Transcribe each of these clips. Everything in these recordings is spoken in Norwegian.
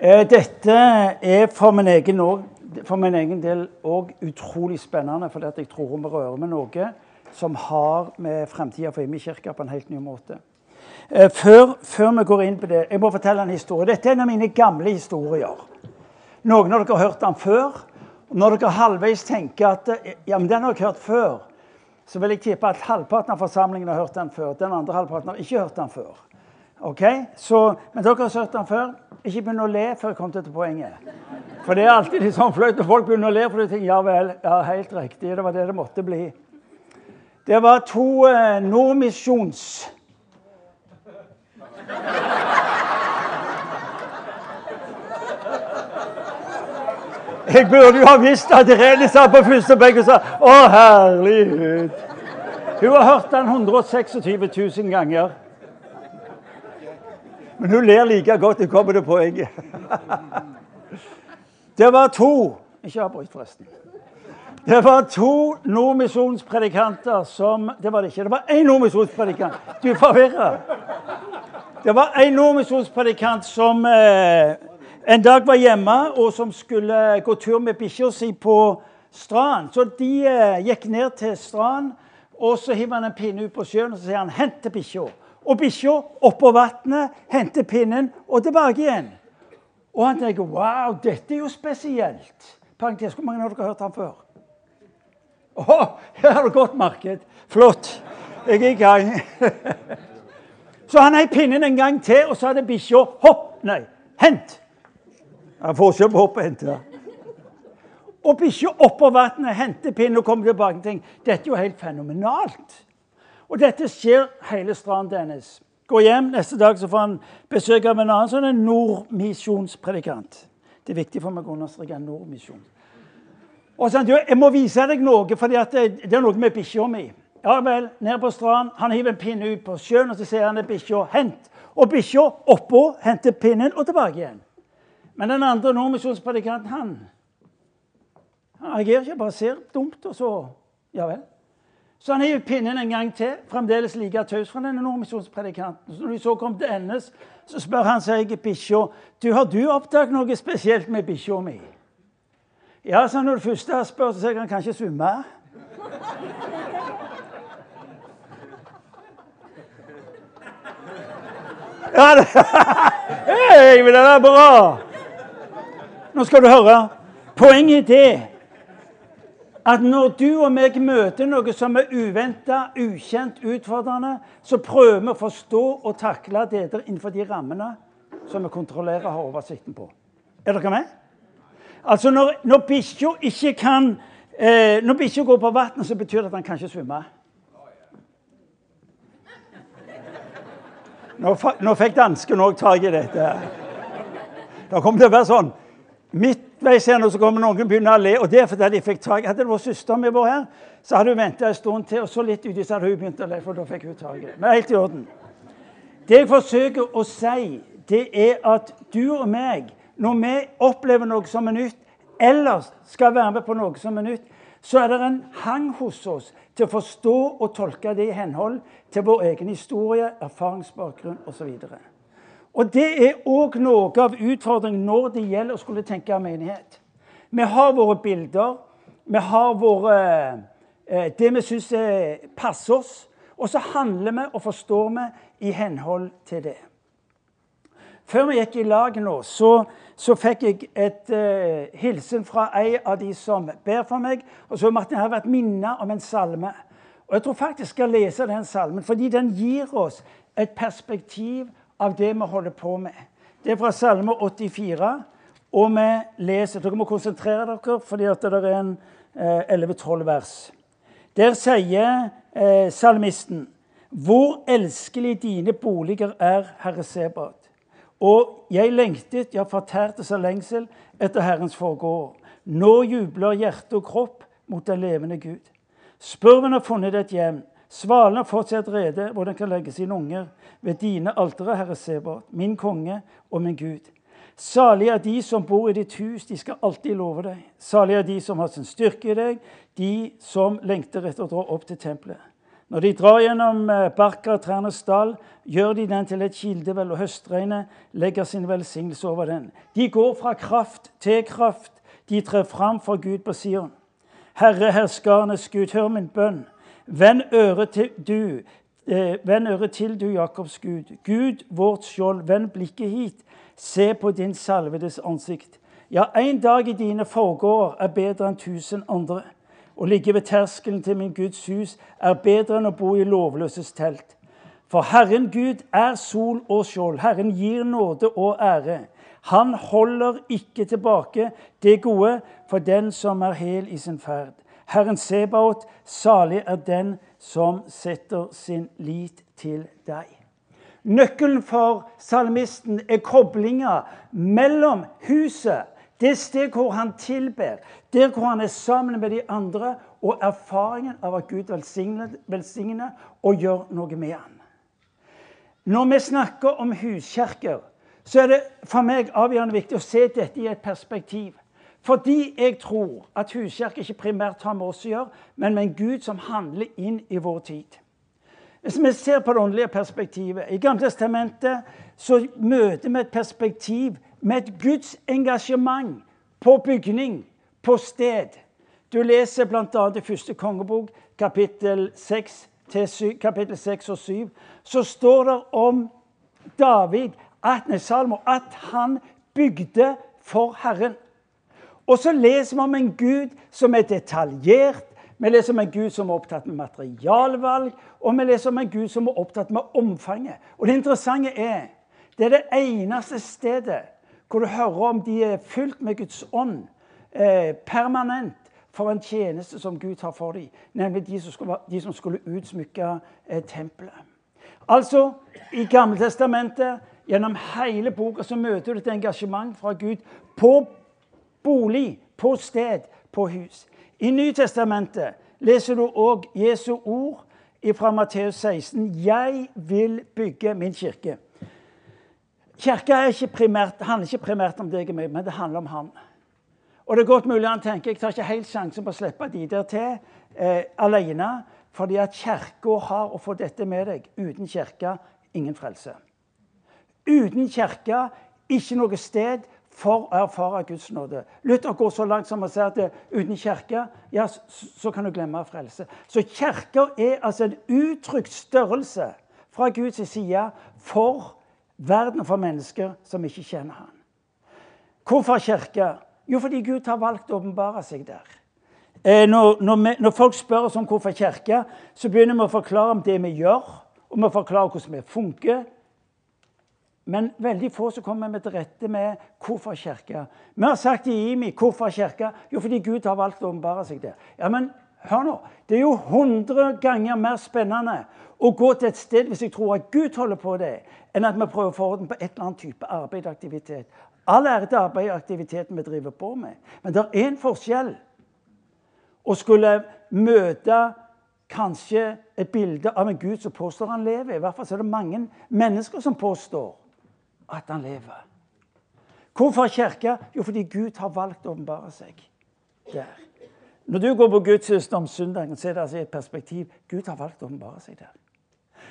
Eh, dette er for min egen, for min egen del òg utrolig spennende, fordi jeg tror vi rører med noe som har med framtida for Imi-kirka på en helt ny måte. Eh, før, før, vi går inn på det, jeg må fortelle en historie. Dette er en av mine gamle historier. Noen av dere har hørt den før. Når dere halvveis tenker at ja, men den har jeg hørt før, så vil jeg tippe at halvparten av forsamlingen har hørt den før. Den andre halvparten har ikke hørt den før. Ok? Så, men dere har hørt den før. Ikke begynn å le før jeg kom til poenget. For det er alltid litt sånn flaut når folk begynner å le. for de tenker, ja vel, ja, helt riktig, Det var det det måtte bli. Det var to eh, Nordmisjons... Jeg burde jo ha visst at Irene satt på første benk og sa 'Å, herlighet'. Hun har hørt den 126 000 ganger. Men hun ler like godt. Hun kommer til poenget. Det var to Ikke avbryt, forresten. Det var to nordmisjonspredikanter som Det var det ikke. Det var én nordmisjonspredikant. Du er forvirra. Det var én nordmisjonspredikant som eh, en dag var hjemme, og som skulle gå tur med bikkja si på stranden. Så de eh, gikk ned til stranden, og så hiver han en pinne ut på sjøen og så sier han, 'Hent bikkja'. Og bikkja oppå vannet, henter pinnen og tilbake igjen. Og han tenker 'Wow, dette er jo spesielt'. Parentes, hvor mange har dere hørt han før? Å, her har du godt marked. Flott. Jeg er i gang. så han heiv pinnen en gang til, og så hadde bikkja 'hopp'. Nei, 'hent'. Han får ikke på hopp og hente. Og bikkja oppå vannet henter pinnen og kommer tilbake og tenker dette er jo helt fenomenalt. Og dette skjer hele stranden hennes. Går hjem, Neste dag så får han besøk av en annen sånn nordmisjonspredikant. Det er viktig for meg å understreke nordmisjon. Og så, jeg må vise deg noe, for det, det, er noe med bikkja mi. Ja vel, ned på stranden. Han hiver en pinne ut på sjøen, og så ser han bikkja 'hent'. Og bikkja oppå henter pinnen og tilbake igjen. Men den andre nordmisjonspredikanten, han han reagerer ikke, bare ser dumt, og så Ja vel. Så han hiver pinnen en gang til, fremdeles like taus fra denne nordmisjonspredikanten. Så når de så kom til endes, så spør han seg bikkja du, har du oppdaget noe spesielt med bikkja mi. Ja, så når det første har spør, så sier han kanskje svømme. Ja, det, hey, det er bra! Nå skal du høre. Poenget er det at når du og meg møter noe som er uventa, ukjent, utfordrende, så prøver vi å forstå og takle det innenfor de rammene som vi kontrollerer og har oversikten på. Er dere med? Altså Når, når bikkja ikke kan eh, Når bikkja går på vannet, så betyr det at han kan ikke svømme. Nå, nå fikk dansken òg tak i dette. Det kommer til å være sånn Midtveis her nå så kommer noen begynner å le. og det er fordi de fikk tak. Hadde det vært søsteren min vår her, så hadde hun venta en stund til. Og så litt uti så hadde hun begynt å le, for da fikk hun tak i det. Men helt i orden. Det jeg forsøker å si, det er at du og meg, når vi opplever noe som er nytt, eller skal være med på noe som er nytt, så er det en hang hos oss til å forstå og tolke det i henhold til vår egen historie, erfaringsbakgrunn osv. Og Det er òg noe av utfordringen når det gjelder å skulle tenke menighet. Vi har våre bilder, vi har våre, eh, det vi syns passer oss. Og så handler vi og forstår vi i henhold til det. Før vi gikk i lag nå, så, så fikk jeg et uh, hilsen fra en av de som ber for meg. Og så Martin, har vært minnet om en salme. Og Jeg tror faktisk jeg skal lese den salmen, fordi den gir oss et perspektiv av det vi holder på med. Det er fra Salme 84, og vi leser Dere må konsentrere dere, fordi det er en eh, 11-12 vers. Der sier eh, salmisten Hvor elskelig dine boliger er, Herre Sebat. Og jeg lengtet, ja, fortærte seg lengsel etter Herrens forgård. Nå jubler hjerte og kropp mot den levende Gud. Spurven har funnet et hjem. Svalen har fått seg et rede hvor den kan legge sine unger. Ved dine altere, Herre Sebot, min konge og min Gud. Salige er de som bor i ditt hus, de skal alltid love deg. Salige er de som har sin styrke i deg, de som lengter etter å dra opp til tempelet. Når de drar gjennom eh, Barka og Trærnes dal, gjør de den til et kildevel, og høstregnet legger sin velsignelse over den. De går fra kraft til kraft. De trer fram for Gud på Sion. Herre herskernes Gud, hør min bønn. Vend øret til du, eh, vend øret til du, Jakobs Gud. Gud, vårt skjold, vend blikket hit. Se på din salvedes ansikt. Ja, en dag i dine forgårder er bedre enn tusen andre. Å ligge ved terskelen til min Guds hus er bedre enn å bo i lovløses telt. For Herren Gud er sol og skjold. Herren gir nåde og ære. Han holder ikke tilbake det gode for den som er hel i sin ferd. Herren Sebaot, salig er den som setter sin lit til deg. Nøkkelen for salmisten er koblinga mellom huset det sted hvor han tilber, der hvor han er sammen med de andre, og erfaringen av at Gud velsigner, og gjør noe med han. Når vi snakker om huskirker, så er det for meg avgjørende viktig å se dette i et perspektiv. Fordi jeg tror at huskirke ikke primært har med oss å gjøre, men med en Gud som handler inn i vår tid. Hvis vi ser på det åndelige perspektivet I Gamle testamentet så møter vi et perspektiv med et Guds engasjement på bygning, på sted. Du leser bl.a. i første kongebok, kapittel 6, 7, kapittel 6 og 7. Så står det om David, at, Salmo, at han bygde for Herren. Og så leser vi om en Gud som er detaljert. Vi leser om en Gud som er opptatt med materialvalg, og vi leser om en Gud som er opptatt med omfanget. Og det interessante er det er det eneste stedet hvor du hører om de er fylt med Guds ånd eh, permanent for en tjeneste som Gud har for dem, nemlig de som skulle, de som skulle utsmykke eh, tempelet. Altså, I Gammeltestamentet, gjennom hele boka, så møter du et engasjement fra Gud på bolig, på sted, på hus. I Nytestamentet leser du òg Jesu ord fra Matteus 16. 'Jeg vil bygge min kirke'. Kirka ikke primært, handler ikke primært om deg og meg, men det handler om han. Og det er godt mulig han tenker jeg tar ikke helt sjansen på å slippe de der til eh, alene. Fordi at kirka har å få dette med deg. Uten kirke ingen frelse. Uten kirke ikke noe sted for å erfare Guds nåde. Luther går så langt som å si at uten kirke ja, så kan du glemme frelse. Så kirka er altså en uttrykt størrelse fra Guds side for verden og for mennesker som ikke kjenner han. Hvorfor kirke? Jo, fordi Gud har valgt å åpenbare seg der. Eh, når, når, vi, når, folk spør oss om hvorfor kirke, så begynner vi å forklare om det vi gjør, og vi forklarer hvordan vi funker. Men veldig få som kommer med til rette med hvorfor kirke. Vi har sagt i IMI hvorfor kirke? Jo, fordi Gud har valgt å åpenbare seg der. Ja, men hør nå. Det er jo 100 ganger mer spennende å gå til et sted hvis jeg tror at Gud holder på det, enn at vi prøver å få orden på et eller annet type arbeid og aktivitet. All ære til arbeid og aktiviteten vi driver på med. Men det er en forskjell å skulle møte kanskje et bilde av en Gud som påstår han lever. I hvert fall så er det mange mennesker som påstår at han lever. Hvorfor kirke? Jo, fordi Gud har valgt å åpenbare seg der. Når du går på gudstjeneste om søndagen, så er det altså et perspektiv. Gud har valgt å åpenbare seg der.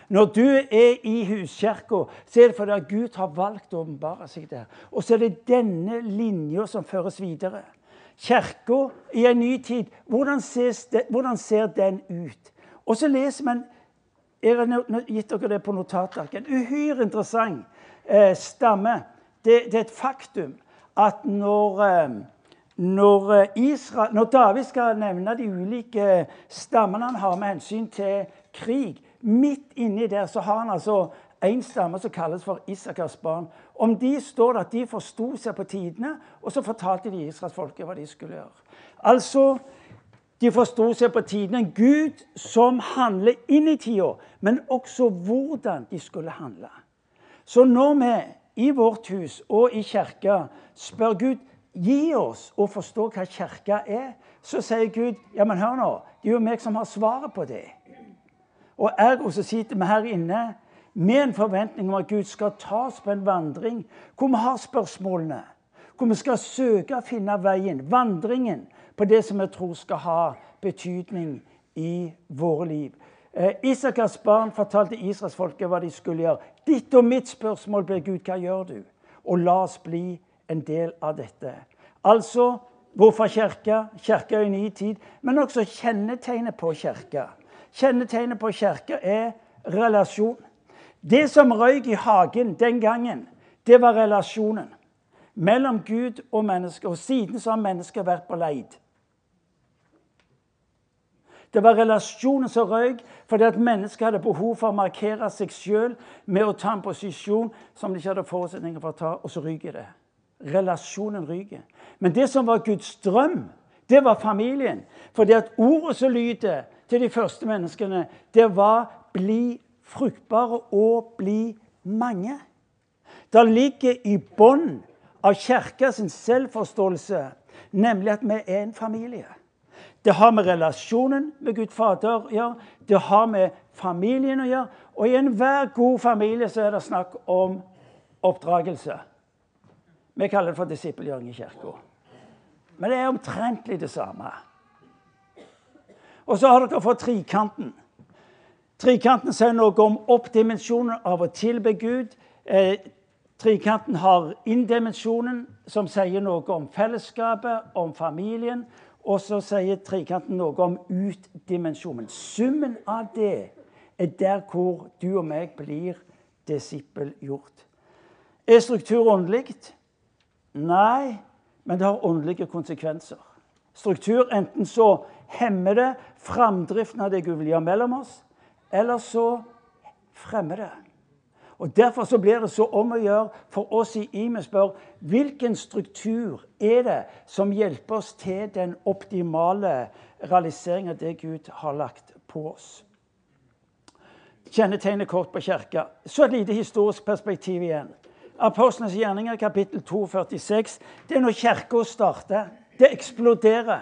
Når du er i huskirka, så er det fordi Gud har valgt å åpenbare seg der. Og så er det denne linja som føres videre. Kirka i en ny tid, hvordan, det, hvordan ser den ut? Og så leser man Jeg har gitt dere det på notatarken. Uhyre interessant eh, stamme. Det, det, er et faktum at når, eh, når, eh, Israel, når David skal nevne de ulike stammene han har med hensyn til krig, Midt inni der så har han altså en stamme som kalles for Isakars barn. Om de står det at de forsto seg på tidene, og så fortalte de israelsfolket hva de skulle gjøre. Altså, De forsto seg på tidene. En Gud som handler inn i tida, men også hvordan de skulle handle. Så når vi i vårt hus og i kirka spør Gud gi oss å forstå hva kirka er, så sier Gud ja, men hør nå, det er jo meg som har svaret på det. Og ergo så sitter vi her inne med en forventning om at Gud skal ta oss på en vandring hvor vi har spørsmålene. Hvor vi skal søke å finne veien, vandringen, på det som vi tror skal ha betydning i våre liv. Eh, Isakars barn fortalte israelsfolket hva de skulle gjøre. Ditt og mitt spørsmål ble Gud, hva gjør du? Og la oss bli en del av dette. Altså, hvorfor kirka? Kirka i ny tid. Men også kjennetegnet på kirka. Kjennetegnet på kirka er relasjon. Det som røyk i hagen den gangen, det var relasjonen mellom Gud og mennesker. Og siden så har mennesker vært på leid. Det var relasjonen som røyk fordi at mennesker hadde behov for å markere seg sjøl med å ta en posisjon som de ikke hadde forutsetninger for å ta, og så ryker det. Relasjonen ryker. Men det som var Guds drøm, det var familien. Fordi at ordet som lyder til de første menneskene, det var 'bli fruktbare og bli mange'. Det ligger i bånn av kirka sin selvforståelse, nemlig at vi er en familie. Det har med relasjonen med Gud Fader å gjøre. Det har med familien å gjøre. Og i enhver god familie så er det snakk om oppdragelse. Vi kaller det for disippelgjøring i kirka. Men det er omtrentlig det samme. Og så har dere fått trikanten. Trikanten sier noe om oppdimensjonen av å tilbe Gud. Eh, trikanten har inndimensjonen, som sier noe om fellesskapet, om familien. Og så sier trekanten noe om utdimensjonen. Summen av det er der hvor du og meg blir disippelgjort. Er struktur åndelig? Nei, men det har åndelige konsekvenser. Struktur enten så hemmer det framdriften av det Gud vil gjøre mellom oss, eller så fremmer det. Og Derfor så blir det så om å gjøre for oss i IME spør hvilken struktur er det som hjelper oss til den optimale realiseringen av det Gud har lagt på oss. Kjennetegnet kort på kirka. Så et lite historisk perspektiv igjen. Apostlenes gjerninger, kapittel 2, 46. Det er når kirka starter. Det eksploderer.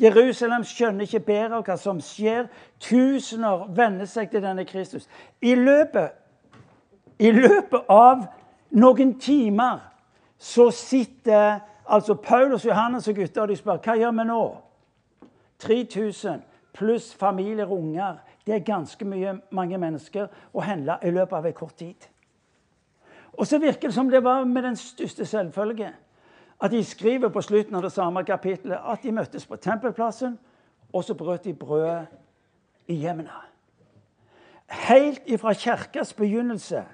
Jerusalem skjønner ikke bedre hva som skjer. Tusener venner seg til denne Kristus. I løpet, i løpet av noen timer så sitter altså Paulus, Johannes og gutta og de spør hva gjør vi nå. 3000 pluss familier og unger. Det er ganske mye, mange mennesker å handle i løpet av en kort tid. Og så virker det som det var med den største selvfølge at de skriver på slutten av det samme kapittelet at de møttes på tempelplassen, og så brøt de brødet i hjemmene. Helt ifra kirkas begynnelse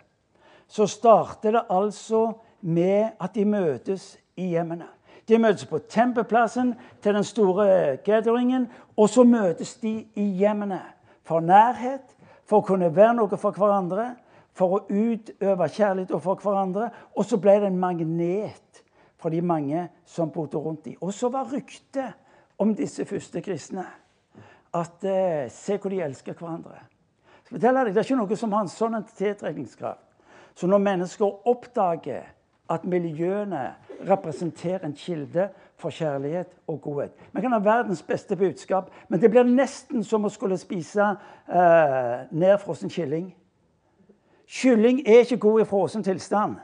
så starter det altså med at de møtes i hjemmene. De møtes på tempelplassen til den store gatheringen, og så møtes de i hjemmene. For nærhet, for å kunne være noe for hverandre, for å utøve kjærlighet overfor hverandre. Og så ble det en magnet for de mange som bodde rundt dem. Og så var ryktet om disse første kristne at eh, se hvor de elsker hverandre. Så forteller deg, Det er ikke noe som har en sånn tiltrekningskraft. Så når mennesker oppdager at miljøene representerer en kilde for kjærlighet og godhet Vi kan ha verdens beste budskap, men det blir nesten som å skulle spise eh, nedfrossen kylling. Kylling er ikke god i frossen tilstand.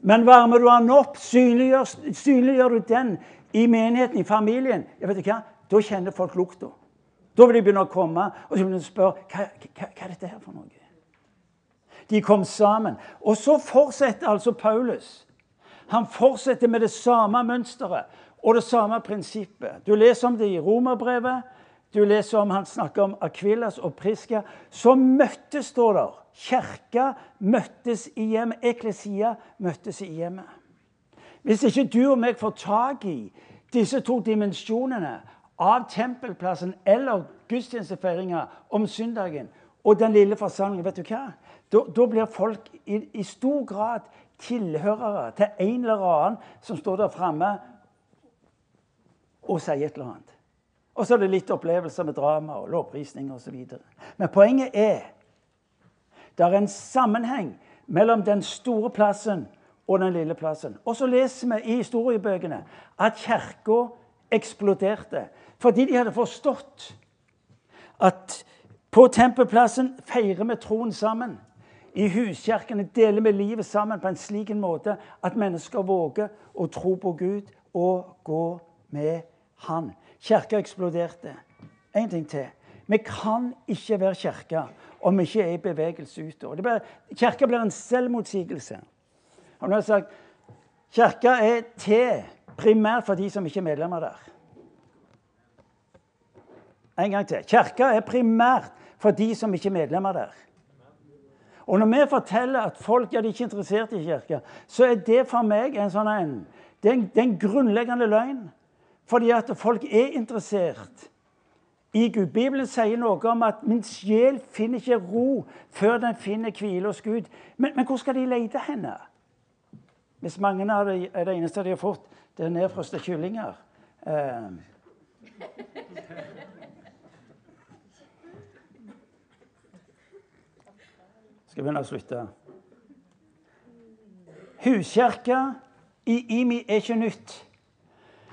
Men varmer du den opp, synliggjør, synliggjør, du den i menigheten, i familien, jeg vet ikke hva, da kjenner folk lukta. Da vil de begynne å komme og så vil de spørre hva, hva, hva er dette her for noe. De kom sammen. Og så fortsetter altså Paulus. Han fortsetter med det samme mønsteret og det samme prinsippet. Du leser om det i Romerbrevet. Du leser om han snakker om Akvilas og Priska. Så møttes, står der. Kirka møttes i hjemmet. Eklesia møttes i hjemmet. Hvis ikke du og meg får tak i disse to dimensjonene av tempelplassen eller gudstjenestefeiringa om søndagen og den lille forsamlingen, vet du hva? Da, da blir folk i, i, stor grad tilhørere til en eller annen som står der framme og sier et eller annet. Og så er det litt opplevelser med drama og lovprisning osv. Men poenget er det er en sammenheng mellom den store plassen og den lille plassen. Og så leser vi i historiebøkene at kirka eksploderte fordi de hadde forstått at på tempelplassen feirer vi troen sammen. I huskirkene deler vi livet sammen på en slik måte at mennesker våger å tro på Gud og gå med Han. Kirka eksploderte. en ting til. Vi kan ikke være kirke om vi ikke er i bevegelse utover. Kirka blir en selvmotsigelse. Og nå har jeg sagt Kirka er til primært for de som ikke er medlemmer der. En gang til. Kirka er primært for de som ikke er medlemmer der. Og når vi forteller at folk ja, de er ikke interessert i kirka, så er det for meg en sånn en, det er en, det er en grunnleggende løgn. Fordi at folk er interessert i Gud. Bibelen sier noe om at 'min sjel finner ikke ro før den finner hvile hos Gud'. Men, men hvor skal de lete henne? Hvis mange av det er det eneste de har fått, det er nedfrosne kyllinger. Eh. Skal begynne å slutte. Huskirka i IMI er ikke nytt.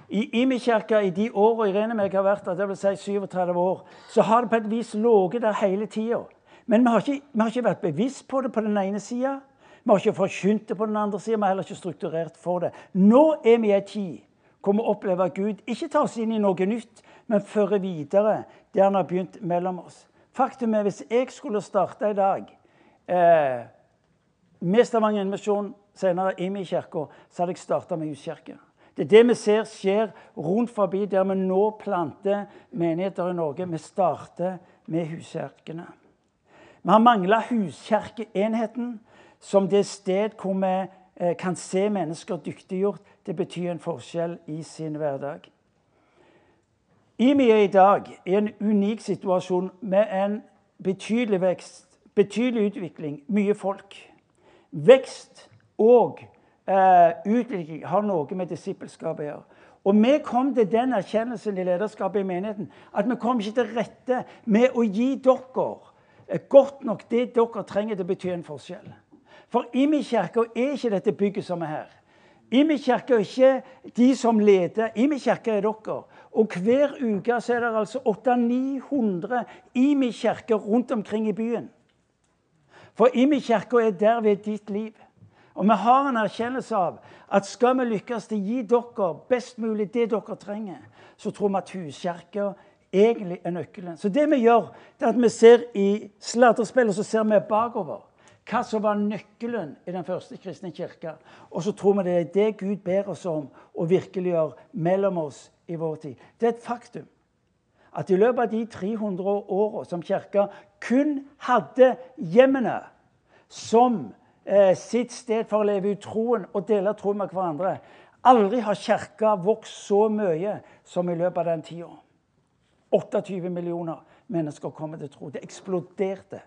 I Imi-kirka i de åra Irene og meg har vært der, det vil si 37 år, så har det på et vis ligget der hele tida. Men vi har, ikke, vi har, ikke, vært bevisst på det på den ene sida. Vi har ikke forkynt det på den andre sida. Vi har heller ikke strukturert for det. Nå er vi i ei tid hvor vi opplever at Gud ikke tar oss inn i noe nytt, men fører videre det han har begynt mellom oss. Faktum er hvis jeg skulle starte i dag eh, med Stavanger Misjon, senere i min kirke, så hadde jeg starta med huskirke. Det er det vi ser skjer rundt forbi der vi nå planter menigheter i Norge. Vi starter med huskirkene. Vi har mangla huskirkeenheten som det sted hvor vi eh, kan se mennesker dyktiggjort. Det betyr en forskjell i sin hverdag. IMI er i dag i en unik situasjon med en betydelig vekst, betydelig utvikling, mye folk. Vekst og eh, utvikling har noe med disippelskap å gjøre. Og Vi kom til den erkjennelsen i lederskapet i menigheten at vi kom ikke til rette med å gi dere eh, godt nok det dere trenger til å bety en forskjell. For Imi kirke er ikke dette bygget som er her. Imi kirke er ikke de som leder. Imi kirke er dere. Og hver uke er det altså 800-900 Imi kirker rundt omkring i byen. For Imi kirke er der ved ditt liv. Og vi har en erkjennelse av at skal vi lykkes til å gi dere best mulig det dere trenger, så tror vi at huskirka egentlig er nøkkelen. Så det vi gjør, det er at vi ser i sladrespillet så ser vi bakover hva som var nøkkelen i den første kristne kirka. Og så tror vi det er det Gud ber oss om å virkeliggjøre mellom oss i vår tid. Det er et faktum at i løpet av de 300 åra som kirka kun hadde hjemmene som eh, sitt sted for å leve ut troen og dele troen med hverandre. Aldri har kirka vokst så mye som i løpet av den tida. 28 millioner mennesker kommer til tro. Det eksploderte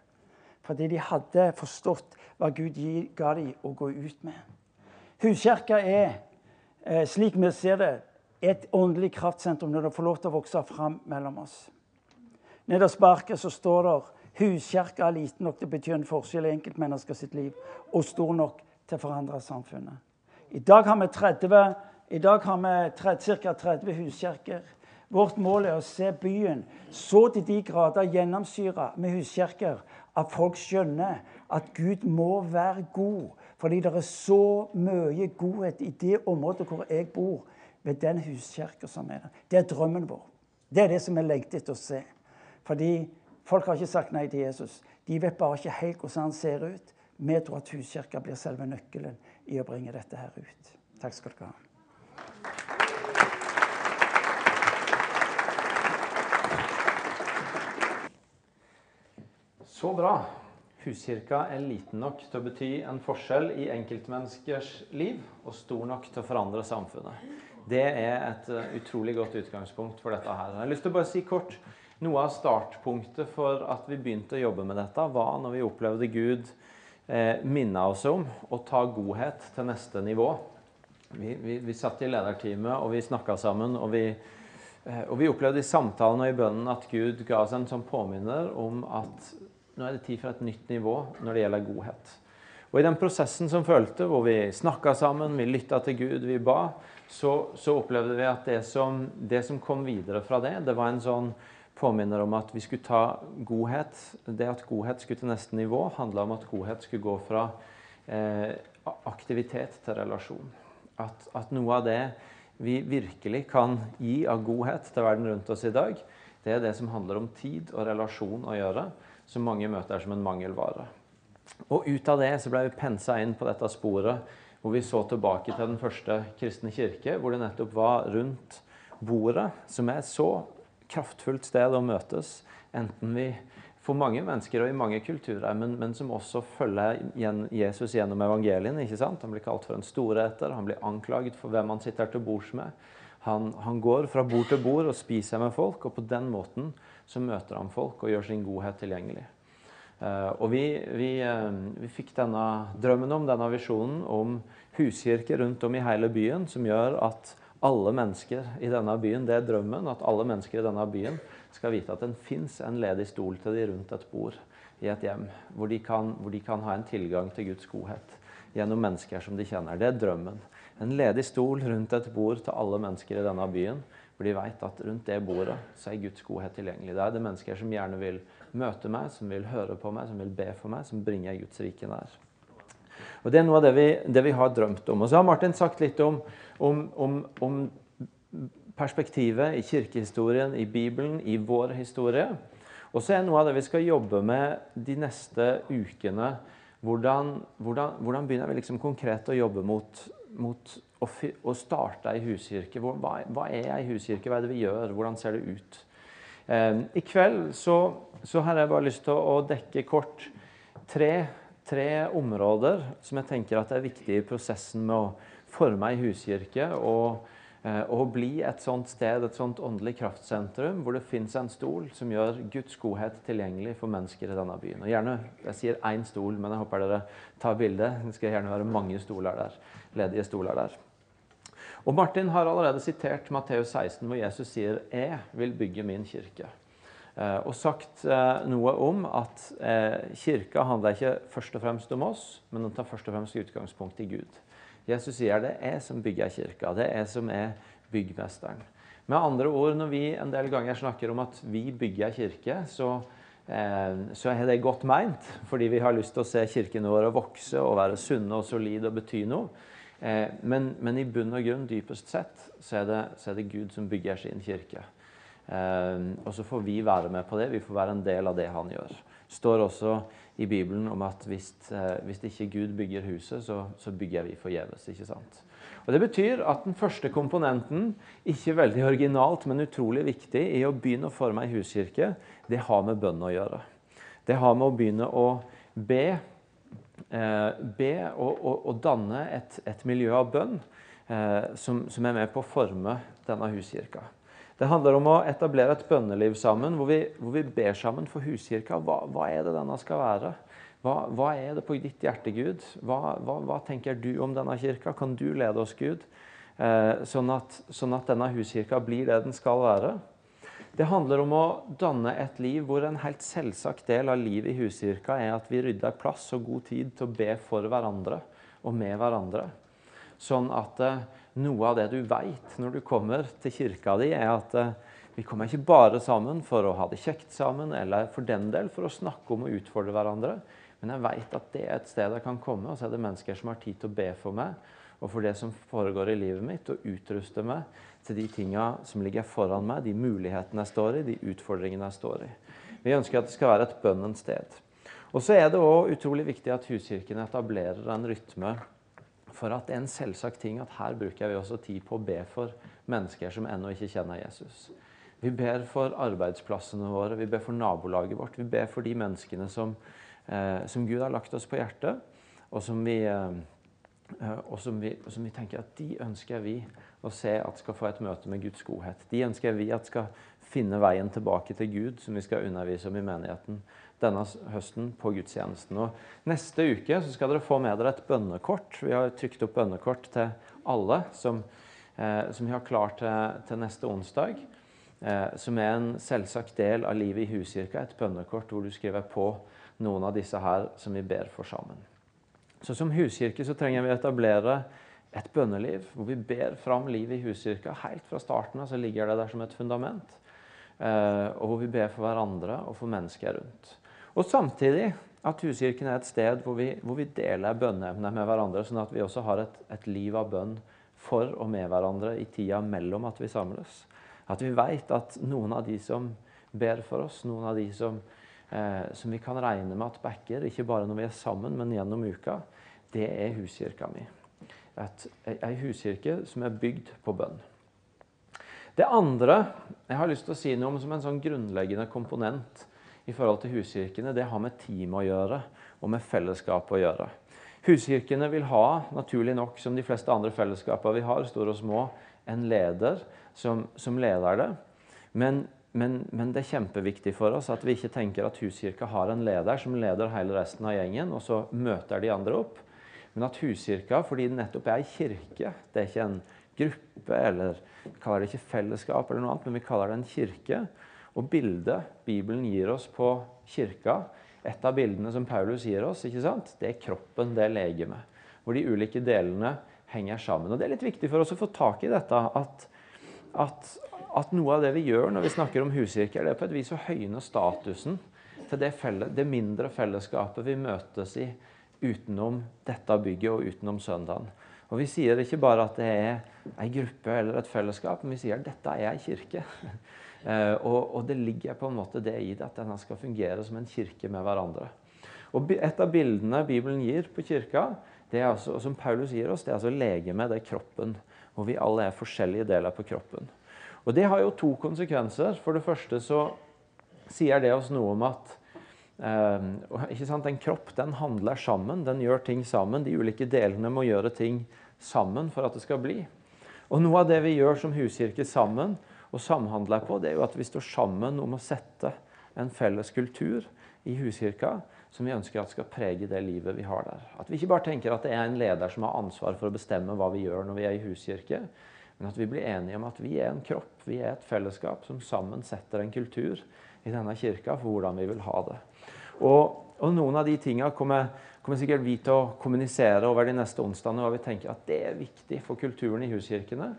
fordi de hadde forstått hva Gud ga dem å gå ut med. Huskirka er, eh, slik vi ser det, et åndelig kraftsentrum når det får lov til å vokse fram mellom oss. Nederst på arket står det Huskirka er liten nok til å bety en forskjell i enkeltmennesker sitt liv, og stor nok til å forandre samfunnet. I dag har vi, 30, i dag har vi ca. 30 huskirker. Vårt mål er å se byen så til de grader gjennomsyra med huskirker at folk skjønner at Gud må være god. Fordi det er så mye godhet i det området hvor jeg bor, ved den huskirka som er der. Det er drømmen vår. Det er det som vi lengter etter å se. Fordi Folk har ikke sagt nei til Jesus. De vet bare ikke helt hvordan han ser ut. Vi tror at huskirka blir selve nøkkelen i å bringe dette her ut. Takk skal dere ha. Så bra. Huskirka er liten nok til å bety en forskjell i enkeltmenneskers liv, og stor nok til å forandre samfunnet. Det er et eh, utrolig godt utgangspunkt for dette her. Jeg har lyst til å bare si kort noe av startpunktet for at vi begynte å jobbe med dette, var når vi opplevde Gud eh, minne oss om å ta godhet til neste nivå. Vi, vi, vi satt i lederteamet, og vi snakka sammen. Og vi, eh, og vi opplevde i samtalen og i bønnen at Gud ga oss en sånn påminner om at nå er det tid for et nytt nivå når det gjelder godhet. Og I den prosessen som følte, hvor vi snakka sammen, vi lytta til Gud, vi ba, så, så opplevde vi at det som, det som kom videre fra det, det var en sånn påminner om at vi skulle ta godhet Det at godhet skulle til neste nivå, handla om at godhet skulle gå fra eh, aktivitet til relasjon. At, at, noe av det vi virkelig kan gi av godhet til verden rundt oss i dag, Det er det som handler om tid og relasjon å gjøre, som mange møter som en mangelvare. Og ut av det så ble vi pensa inn på dette sporet hvor vi så tilbake til den første kristne kirke, hvor det nettopp var rundt bordet, som er et så kraftfullt sted å møtes, enten vi for mange mennesker og i mange kulturer, men, men som også følger Jesus gjennom evangeliene. ikke sant? Han blir kalt for en storeter, han blir anklaget for hvem han sitter til bords med. Han, han, går fra bord til bord og spiser med folk, og på den måten så møter han folk og gjør sin godhet tilgjengelig. Uh, og vi, vi, uh, vi, fikk denne drømmen om, denne visjonen om huskirker rundt om i hele byen, som gjør at alle mennesker i denne byen, det er drømmen, at alle mennesker i denne byen skal vite at det fins en ledig stol til de rundt et bord i et hjem, hvor de, kan, hvor de kan ha en tilgang til Guds godhet gjennom mennesker som de kjenner. Det er drømmen. En ledig stol rundt et bord til alle mennesker i denne byen, hvor de vet at rundt det bordet så er Guds godhet tilgjengelig. Det er det mennesker som gjerne vil møte meg, som vil høre på meg, som vil be for meg, som bringer Guds rike nær. Og Det er noe av det vi, det vi, har drømt om. Og Så har Martin sagt litt om, om, om, om perspektivet i kirkehistorien, i Bibelen, i vår historie. Og så er noe av det vi skal jobbe med de neste ukene. Hvordan, hvordan, hvordan begynner vi liksom konkret å jobbe mot, mot å, starte ei huskirke? Hva, hva, er ei huskirke? Hva er det vi gjør? Hvordan ser det ut? Eh, I kveld så, så, har jeg bare lyst til å dekke kort tre tre områder som jeg tenker at er viktige i prosessen med å forme ei huskirke og, eh, bli et sånt sted, et sånt åndelig kraftsentrum, hvor det fins en stol som gjør Guds godhet tilgjengelig for mennesker i denne byen. Og gjerne, Jeg sier én stol, men jeg håper dere tar bildet. Det skal gjerne være mange stoler der, ledige stoler der. Og Martin har allerede sitert Matteus 16, hvor Jesus sier 'Jeg vil bygge min kirke'. Eh, og sagt eh, noe om at eh, kirka handler ikke først og fremst om oss, men den tar først og fremst utgangspunkt i Gud. Jesus sier det er jeg som bygger kirka. Det er jeg som er byggmesteren. Med andre ord, når vi en del ganger snakker om at vi bygger kirke, så, så er det godt meint, fordi vi har lyst til å se kirken vår vokse og være sunne og solide og bety noe. Men, men, i bunn og grunn, dypest sett, så er, det, så er det Gud som bygger sin kirke. Eh, og så får vi være med på det. Vi får være en del av det han gjør. Det står også i Bibelen om at hvis, eh, hvis ikke Gud bygger huset, så, så bygger vi forgjeves. ikke sant? Og Det betyr at den første komponenten, ikke veldig originalt, men utrolig viktig i å begynne å forme ei huskirke, det har med bønn å gjøre. Det har med å begynne å be, eh, be og, og, og danne et, et, miljø av bønn eh, som, som er med på å forme denne huskirka. Det handler om å etablere et bønneliv sammen, hvor vi, hvor vi ber sammen for huskirka. Hva, hva, er det denne skal være? Hva, hva er det på ditt hjerte, Gud? Hva, hva, tenker du om denne kirka? Kan du lede oss, Gud? Eh, sånn, at, sånn at denne huskirka blir det den skal være. Det handler om å danne et liv hvor en helt selvsagt del av livet i huskirka er at vi rydder plass og god tid til å be for hverandre og med hverandre. Sånn at eh, noe av det du veit når du kommer til kirka di, er at eh, vi kommer ikke bare sammen for å ha det kjekt sammen, eller for den del for å snakke om og utfordre hverandre. Men jeg veit at det er et sted jeg kan komme, og så er det mennesker som har tid til å be for meg og for det som foregår i livet mitt, og utruste meg til de tinga som ligger foran meg, de mulighetene jeg står i, de utfordringene jeg står i. Vi ønsker at det skal være et bønnens sted. Og så er det òg utrolig viktig at huskirken etablerer en rytme for at det er en selvsagt ting at her bruker vi også tid på å be for mennesker som ennå ikke kjenner Jesus. Vi ber for arbeidsplassene våre, vi ber for nabolaget vårt. Vi ber for de menneskene som, eh, som Gud har lagt oss på hjertet, og som, vi, eh, og som, vi, som vi tenker at de ønsker vi å se at skal få et møte med Guds godhet. De ønsker vi at skal finne veien tilbake til Gud, som vi skal undervise om i menigheten denne høsten på gudstjenesten. Og neste uke så skal dere få med dere et bønnekort. Vi har trykt opp bønnekort til alle som, eh, som vi har klart til, til neste onsdag. Eh, som er en selvsagt del av livet i huskirka. Et bønnekort hvor du skriver på noen av disse her som vi ber for sammen. Så Som huskirke så trenger vi å etablere et bønneliv hvor vi ber fram livet i huskirka. Helt fra starten av så ligger det der som et fundament. Eh, og hvor vi ber for hverandre og for mennesker rundt. Og samtidig at huskirken er et sted hvor vi, hvor vi deler bønneemnet med hverandre, sånn at vi også har et, et, liv av bønn for og med hverandre i tida mellom at vi samles. At vi veit at noen av de som ber for oss, noen av de som, som vi kan regne med at backer, ikke bare når vi er sammen, men gjennom uka, det er huskirka mi. Ei huskirke som er bygd på bønn. Det andre jeg har lyst til å si noe om som en sånn grunnleggende komponent i forhold til huskirkene, det har med team å gjøre og med fellesskap å gjøre. Huskirkene vil ha, naturlig nok som de fleste andre fellesskaper vi har, store og små, en leder som, som leder det. Men, men, men, det er kjempeviktig for oss at vi ikke tenker at huskirka har en leder som leder hele resten av gjengen, og så møter de andre opp. Men at huskirka, fordi det nettopp er ei kirke, det er ikke en gruppe, eller vi kaller det ikke fellesskap, eller noe annet, men vi kaller det en kirke. Og bildet Bibelen gir oss på kirka, et av bildene som Paulus gir oss, ikke sant? det er kroppen, det er legemet. Hvor de ulike delene henger sammen. Og Det er litt viktig for oss å få tak i dette. At, at, at noe av det vi gjør når vi snakker om huskirker, det er på et vis å høyne statusen til det, felle, det mindre fellesskapet vi møtes i utenom dette bygget og utenom søndagen. Og Vi sier ikke bare at det er ei gruppe eller et fellesskap, men vi sier at dette er ei kirke. Eh, og, og, det ligger på en måte det i det at denne skal fungere som en kirke med hverandre. Og Et av bildene Bibelen gir på kirka, det er altså, som Paulus gir oss, det er altså legemet, det er kroppen. Og vi alle er forskjellige deler på kroppen. Og Det har jo to konsekvenser. For det første så sier det oss noe om at eh, En kropp den handler sammen, den gjør ting sammen. De ulike delene må gjøre ting sammen for at det skal bli. Og Noe av det vi gjør som huskirke sammen, og samhandler på, det er jo at vi står sammen om å sette en felles kultur i huskirka som vi ønsker at skal prege det livet vi har der. At vi ikke bare tenker at det er en leder som har ansvar for å bestemme hva vi gjør når vi er i huskirke, men at vi blir enige om at vi er en kropp, vi er et fellesskap som sammen setter en kultur i denne kirka for hvordan vi vil ha det. Og, og noen av de tinga kommer, kommer, sikkert vi til å kommunisere over de neste onsdagene, og vi tenker at det er viktig for kulturen i huskirkene.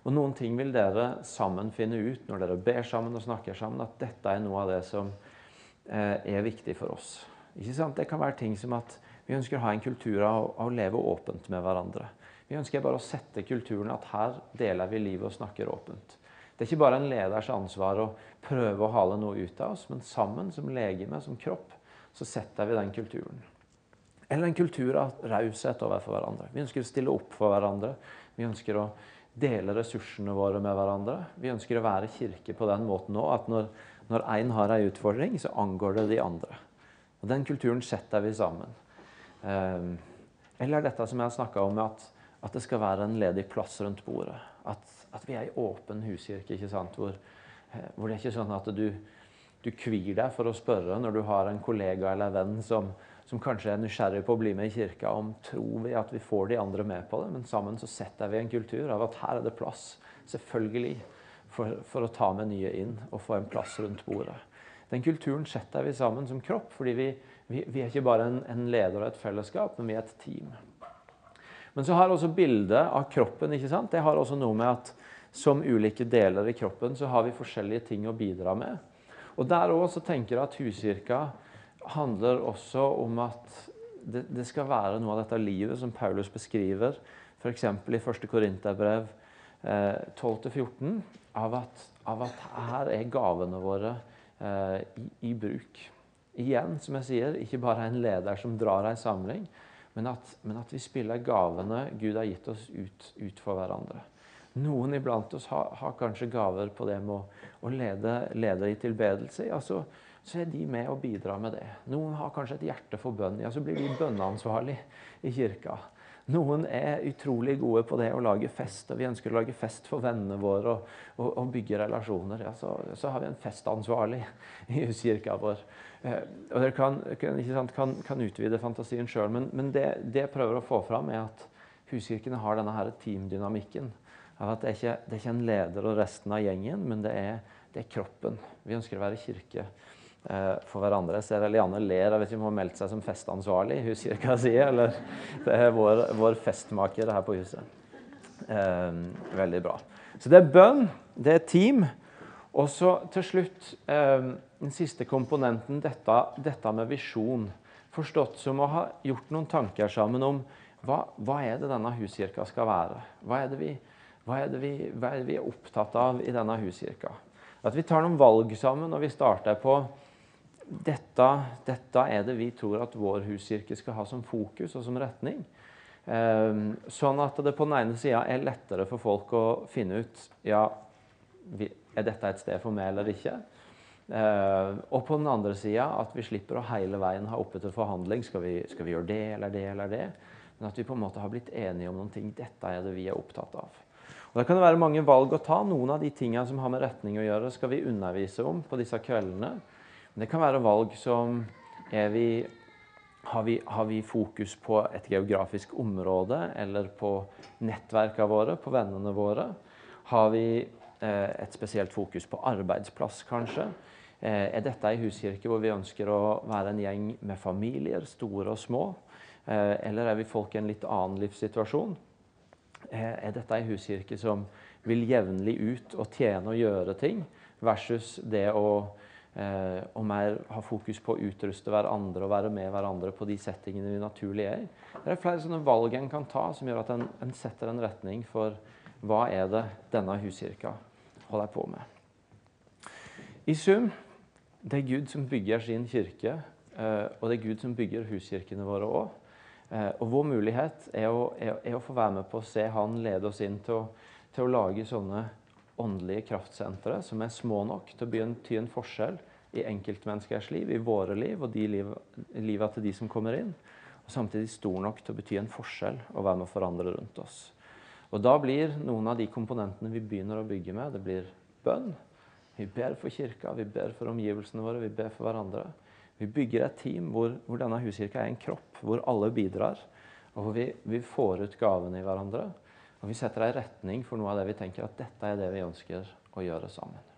Og noen ting vil dere sammen finne ut når dere ber sammen og snakker sammen, at dette er noe av det som eh, er viktig for oss. Ikke sant? Det kan være ting som at vi ønsker å ha en kultur av, av å leve åpent med hverandre. Vi ønsker bare å sette kulturen at her deler vi livet og snakker åpent. Det er ikke bare en leders ansvar å prøve å hale noe ut av oss, men sammen som legeme, som kropp, så setter vi den kulturen. Eller en kultur av raushet overfor hverandre. Vi ønsker å stille opp for hverandre. Vi ønsker å dele ressursene våre med hverandre. Vi ønsker å være kirke på den måten òg at når én har ei utfordring, så angår det de andre. Og Den kulturen setter vi sammen. Um, eller dette som jeg har snakka om, at, at, det skal være en ledig plass rundt bordet. At, at vi er ei åpen huskirke, ikke sant? Hvor, eh, hvor, det er ikke sånn at du, du kvir deg for å spørre når du har en kollega eller venn som, som kanskje er nysgjerrig på å bli med i kirka, om tror vi at vi får de andre med på det. Men sammen så setter vi en kultur av at her er det plass, selvfølgelig, for, for å ta med nye inn og få en plass rundt bordet. Den kulturen setter vi sammen som kropp, fordi vi, vi, vi er ikke bare en, en, leder og et fellesskap, men vi er et team. Men så har også bildet av kroppen ikke sant? Det har også noe med at som ulike deler i kroppen så har vi forskjellige ting å bidra med. Og Der òg tenker jeg at Huskirka handler også om at det, det, skal være noe av dette livet som Paulus beskriver, f.eks. i 1. Korinterbrev eh, 12-14, av, av, at her er gavene våre eh, i, i, bruk. Igjen, som jeg sier, ikke bare en leder som drar ei samling, men at, men at, vi spiller gavene Gud har gitt oss, ut, ut for hverandre. Noen iblant oss har, har, kanskje gaver på det med å, å lede, lede, i tilbedelse. Ja, så er de med og bidrar med det. Noen har kanskje et hjerte for bønn. Ja, så blir de bønneansvarlig i kirka. Noen er utrolig gode på det å lage fest, og vi ønsker å lage fest for vennene våre og, og, og bygge relasjoner. Ja, så, så, har vi en festansvarlig i huskirka vår. Eh, og Dere kan, kan, kan, kan, utvide fantasien sjøl, men, men det, det, jeg prøver å få fram, er at huskirkene har denne her teamdynamikken. Det er, ikke, det er ikke en leder og resten av gjengen, men det er, det er kroppen. Vi ønsker å være kirke for hverandre. Ser Eliane ler. Jeg vet ikke om hun har meldt seg som festansvarlig i huskirka si, eller det er vår, vår festmaker her på huset. Eh, veldig bra. Så det er bønn, det er team. Og så til slutt eh, den siste komponenten, dette, dette, med visjon. Forstått som å ha gjort noen tanker sammen om hva, hva er det denne huskirka skal være? Hva er vi, hva er vi, hva er det vi er opptatt av i denne huskirka? At vi tar noen valg sammen, og vi starter på dette, dette er det vi tror at vår huskirke skal ha som fokus og som retning. Eh, sånn at det på den ene sida er lettere for folk å finne ut ja, er dette et sted for meg eller ikke. Eh, og på den andre sida at vi slipper å hele veien ha oppe til forhandling. Skal vi, skal vi, gjøre det eller det eller det? Men at vi på en måte har blitt enige om noen ting. Dette er det vi er opptatt av. Og Da kan det være mange valg å ta. Noen av de tingene som har med retning å gjøre, skal vi undervise om på disse kveldene. Men det kan være valg som vi har vi, har vi, fokus på et geografisk område eller på nettverkene våre, på vennene våre? Har vi eh, et spesielt fokus på arbeidsplass, kanskje? Eh, er dette ei huskirke hvor vi ønsker å være en gjeng med familier, store og små? Eh, eller er vi folk i en litt annen livssituasjon? Er dette ei huskirke som vil jevnlig ut og tjene og gjøre ting, versus det å, å mer ha fokus på å utruste hverandre og være med hverandre på de settingene vi naturlig er i? Det er flere sånne valg en kan ta som gjør at en, en setter en retning for hva er det denne huskirka holder på med. I sum det er Gud som bygger sin kirke, eh, og det er Gud som bygger huskirkene våre òg. Eh, og vår mulighet er å, er å, få være med på å se Han lede oss inn til å, til å lage sånne åndelige kraftsentre som er små nok til å bety en forskjell i enkeltmenneskers liv, i våre liv og de liv, livet til de som kommer inn. Og samtidig stor nok til å bety en forskjell og være med å forandre rundt oss. Og Da blir noen av de komponentene vi begynner å bygge med, det blir bønn. Vi ber for kirka, vi ber for omgivelsene våre, vi ber for hverandre. Vi bygger et team hvor, hvor denne huskirka er en kropp, hvor alle bidrar. Og hvor vi, vi får ut gavene i hverandre. Og vi setter ei retning for noe av det vi tenker at dette er det vi ønsker å gjøre sammen.